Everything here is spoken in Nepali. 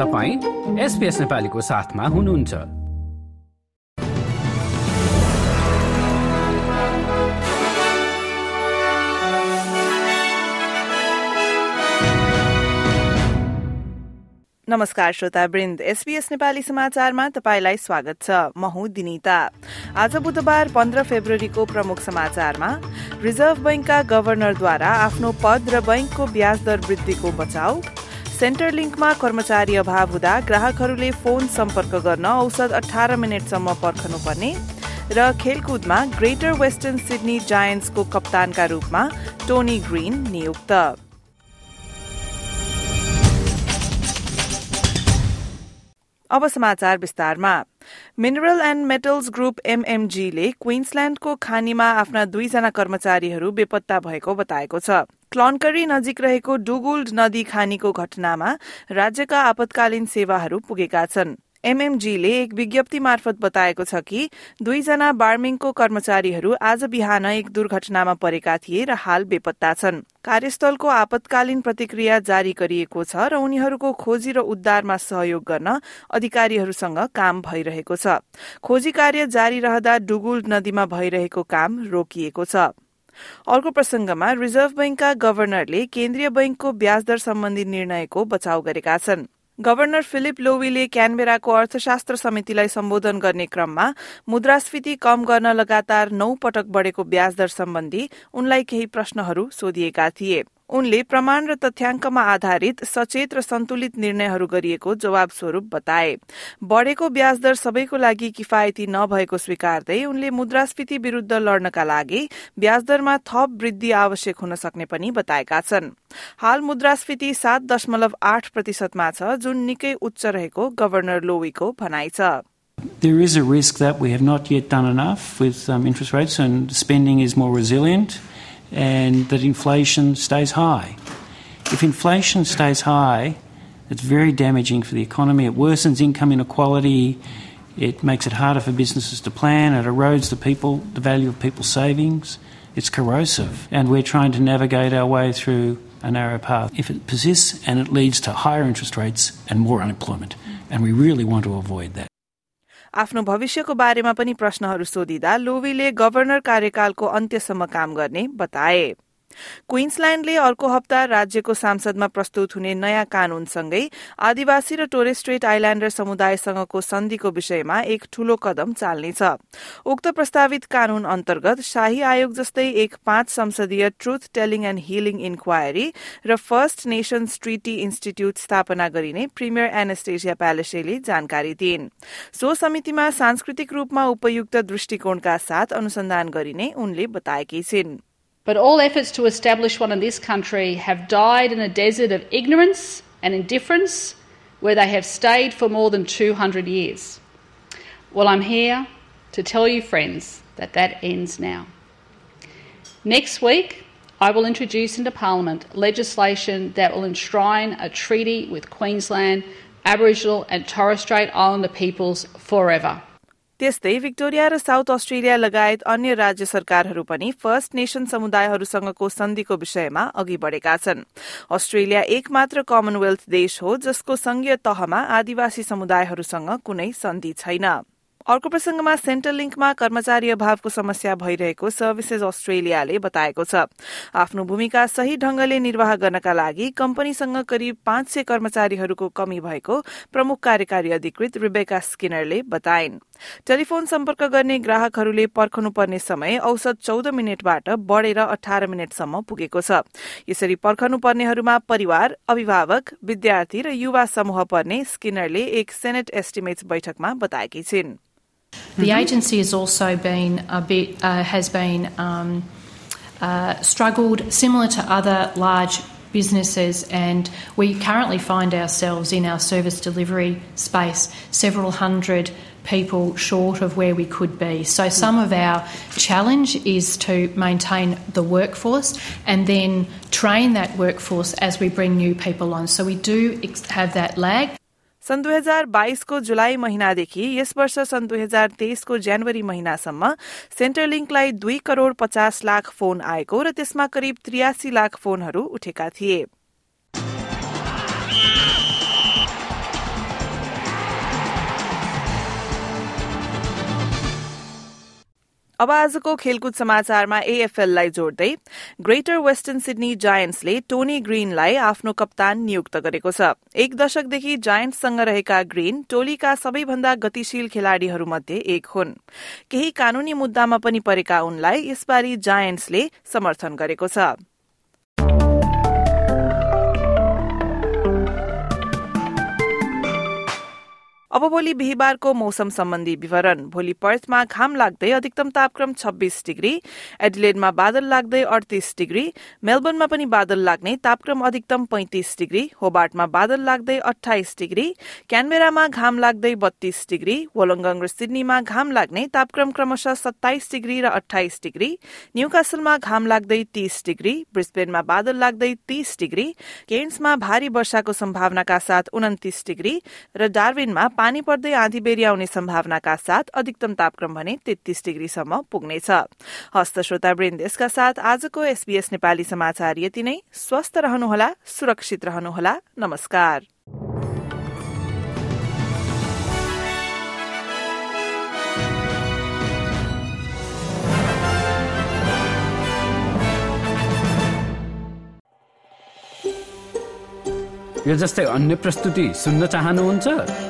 तपाईँ एसपिएस नेपालीको साथमा हुनुहुन्छ। नमस्कार श्रोता वृन्द एसपीएस नेपाली समाचारमा तपाईँलाई स्वागत छ। म हुँ दिनिता। आज बुधबार पन्ध्र फेब्रुअरीको प्रमुख समाचारमा रिजर्भ बैंकका गवर्नरद्वारा आफ्नो पद र बैंकको ब्याज दर वृद्धिको बचाउ सेन्टर लिङ्कमा कर्मचारी अभाव हुँदा ग्राहकहरूले फोन सम्पर्क गर्न औसत अठार मिनटसम्म पर्खनुपर्ने र खेलकुदमा ग्रेटर वेस्टर्न सिडनी जायन्ट्सको कप्तानका रूपमा टोनी ग्रीन नियुक्त। अब समाचार विस्तारमा। मिनरल एण्ड मेटल्स ग्रुप एमएमजीले क्वीन्सल्याण्डको खानीमा आफ्ना दुईजना कर्मचारीहरू बेपत्ता भएको बताएको छ। क्लनकरी नजिक रहेको डुगुल्ड नदी खानीको घटनामा राज्यका आपतकालीन सेवाहरू पुगेका छन्। एमएमजीले एक विज्ञप्ति मार्फत बताएको छ कि दुईजना बार्मिङको कर्मचारीहरू आज बिहान एक दुर्घटनामा परेका थिए र हाल बेपत्ता छन्। कार्यस्थलको आपतकालीन प्रतिक्रिया जारी गरिएको छ र उनीहरूको खोजी र उद्धारमा सहयोग गर्न अधिकारीहरूसँग काम भइरहेको छ। खोजी कार्य जारी रहँदा डुगुल्ड नदीमा भइरहेको काम रोकिएको छ। अर्को प्रसंगमा रिजर्भ बैंकका गवर्नरले केन्द्रीय बैंकको ब्याज दर सम्बन्धी निर्णयको बचाउ गरेका छन्। गवर्नर फिलिप लोवीले क्यानबेराको अर्थशास्त्र समितिलाई सम्बोधन गर्ने क्रममा मुद्रास्फीति कम गर्न लगातार नौ पटक बढ़ेको ब्याज दर सम्बन्धी उनलाई केही प्रश्नहरू सोधिएका थिए। उनले प्रमाण र तथ्याङ्कमा आधारित सचेत र सन्तुलित निर्णयहरू गरिएको जवाब स्वरूप बताए। बढ़ेको ब्याज दर सबैको लागि किफायती नभएको स्वीकार्दै उनले मुद्रास्फीति विरूद्ध लड्नका लागि ब्याज दरमा थप वृद्धि आवश्यक हुन सक्ने पनि बताएका छन्। हाल मुद्रास्फीति सात दशमलव आठ प्रतिशतमा छ जुन निकै उच्च रहेको गवर्नर लोवीको भनाइ छ। There is a risk that we have not yet done enough with um, interest rates and spending is more resilient. And that inflation stays high. If inflation stays high, it's very damaging for the economy. It worsens income inequality. It makes it harder for businesses to plan. It erodes the people, the value of people's savings. It's corrosive, and we're trying to navigate our way through a narrow path. If it persists and it leads to higher interest rates and more unemployment, and we really want to avoid that. आफ्नो भविष्यको बारेमा पनि प्रश्नहरू सोधिँदा लोवीले गवर्नर कार्यकालको अन्त्यसम्म काम गर्ने बताए। क्वीन्सल्याण्डले अर्को हप्ता राज्यको सांसदमा प्रस्तुत हुने नयाँ कानूनसँगै आदिवासी र टोरेस्ट्रेट आइल्याण्डर समुदायसँगको सन्धिको विषयमा एक ठूलो कदम चाल्नेछ। उक्त प्रस्तावित कानून अन्तर्गत शाही आयोग जस्तै एक पाँच संसदीय truth telling and healing inquiry र फर्स्ट नेशन्स ट्रिटी इन्स्टिच्यूट स्थापना गरिने प्रिमियर एनेस्टेसिया प्यालेसेले जानकारी दिइन्। सो समितिमा सांस्कृतिक रूपमा उपयुक्त दृष्टिकोणका साथ अनुसन्धान गरिने उनले बताएकी छिन्। But all efforts to establish one in this country have died in a desert of ignorance and indifference where they have stayed for more than 200 years. Well, I'm here to tell you, friends, that that ends now. Next week, I will introduce into Parliament legislation that will enshrine a treaty with Queensland, Aboriginal and Torres Strait Islander peoples forever. त्यस्तै भिक्टोरिया र साउथ अस्ट्रेलिया लगायत अन्य राज्य सरकारहरू पनि फर्स्ट नेशन समुदायहरूसँगको सन्धिको विषयमा अघि बढ़ेका छन्। अस्ट्रेलिया एकमात्र कमनवेल्थ देश हो जसको संघीय तहमा आदिवासी समुदायहरूसँग कुनै सन्धि छैन। अर्को प्रसंगमा सेन्ट्रल लिङ्कमा कर्मचारी अभावको समस्या भइरहेको सर्भिसेस अस्ट्रेलियाले बताएको छ। आफ्नो भूमिका सही ढंगले निर्वाह गर्नका लागि कम्पनीसँग करिब पाँच सय कर्मचारीहरूको कमी भएको प्रमुख कार्यकारी अधिकृत रिबेका स्किनरले बताइन्। टेलिफोन सम्पर्क गर्ने ग्राहकहरूले पर्खनुपर्ने समय औसत चौध मिनटबाट बढ़ेर अठार मिनटसम्म पुगेको छ यसरी पर्खनुपर्नेहरूमा परिवार अभिभावक विद्यार्थी र युवा समूह पर्ने स्किनरले एक सेनेट एस्टिमेट्स बैठकमा बताएकी छिन् The mm-hmm. agency has also been a bit uh, has been um, uh, struggled, similar to other large businesses, and we currently find ourselves in our service delivery space several hundred people short of where we could be. So some of our challenge is to maintain the workforce and then train that workforce as we bring new people on. So we do have that lag. सन् दुई हजार बाइसको जुलाई महिनादेखि यस वर्ष सन् दुई हजार तेइसको जनवरी महिनासम्म सेन्ट्रलिङ्कलाई दुई करोड़ पचास लाख फोन आएको र त्यसमा करिब त्रियासी लाख फोनहरू उठेका थिए अब आजको खेलकुद समाचारमा एएफएललाई जोड्दै ग्रेटर वेस्टर्न सिडनी जायन्ट्सले टोनी ग्रीनलाई आफ्नो कप्तान नियुक्त गरेको छ। एक दशकदेखि जायन्ट्ससँग रहेका ग्रीन टोलीका सबैभन्दा गतिशील खेलाड़ीहरूमध्ये एक हुन्। केही कानूनी मुद्दामा पनि परेका उनलाई यसपालि जायन्ट्सले समर्थन गरेको छ। अब भोलि बिहिबारको मौसम सम्बन्धी विवरण। भोलि पर्थमा घाम लाग्दै अधिकतम तापक्रम छब्बीस डिग्री एडिलेडमा बादल लाग्दै अडतिस डिग्री मेलबर्नमा पनि बादल लाग्ने तापक्रम अधिकतम पैंतिस डिग्री होबार्टमा बादल लाग्दै अठाइस डिग्री क्यानबेरामा घाम लाग्दै बत्तीस डिग्री वोलङ्गङ र सिडनीमा घाम लाग्ने तापक्रम क्रमशः सत्ताइस डिग्री र अठाइस डिग्री न्यूकासलमा घाम लाग्दै तीस डिग्री ब्रिस्बेनमा बादल लाग्दै तीस डिग्री केन्समा भारी वर्षाको सम्भावनाका साथ उन्तिस डिग्री र डार्विनमा पानी पर्दै आँधी बेरी आउने सम्भावनाका साथ अधिकतम तापक्रम भने तेत्तीस डिग्रीसम्म पुग्नेछ। हस्त श्रोता वृन्देशका साथ आजको एसबीएस नेपाली समाचार यति नै। स्वस्थ रहनुहोला सुरक्षित रहनुहोला। नमस्कार। यो जस्तै अन्य प्रस्तुति सुन्न चाहनुहुन्छ?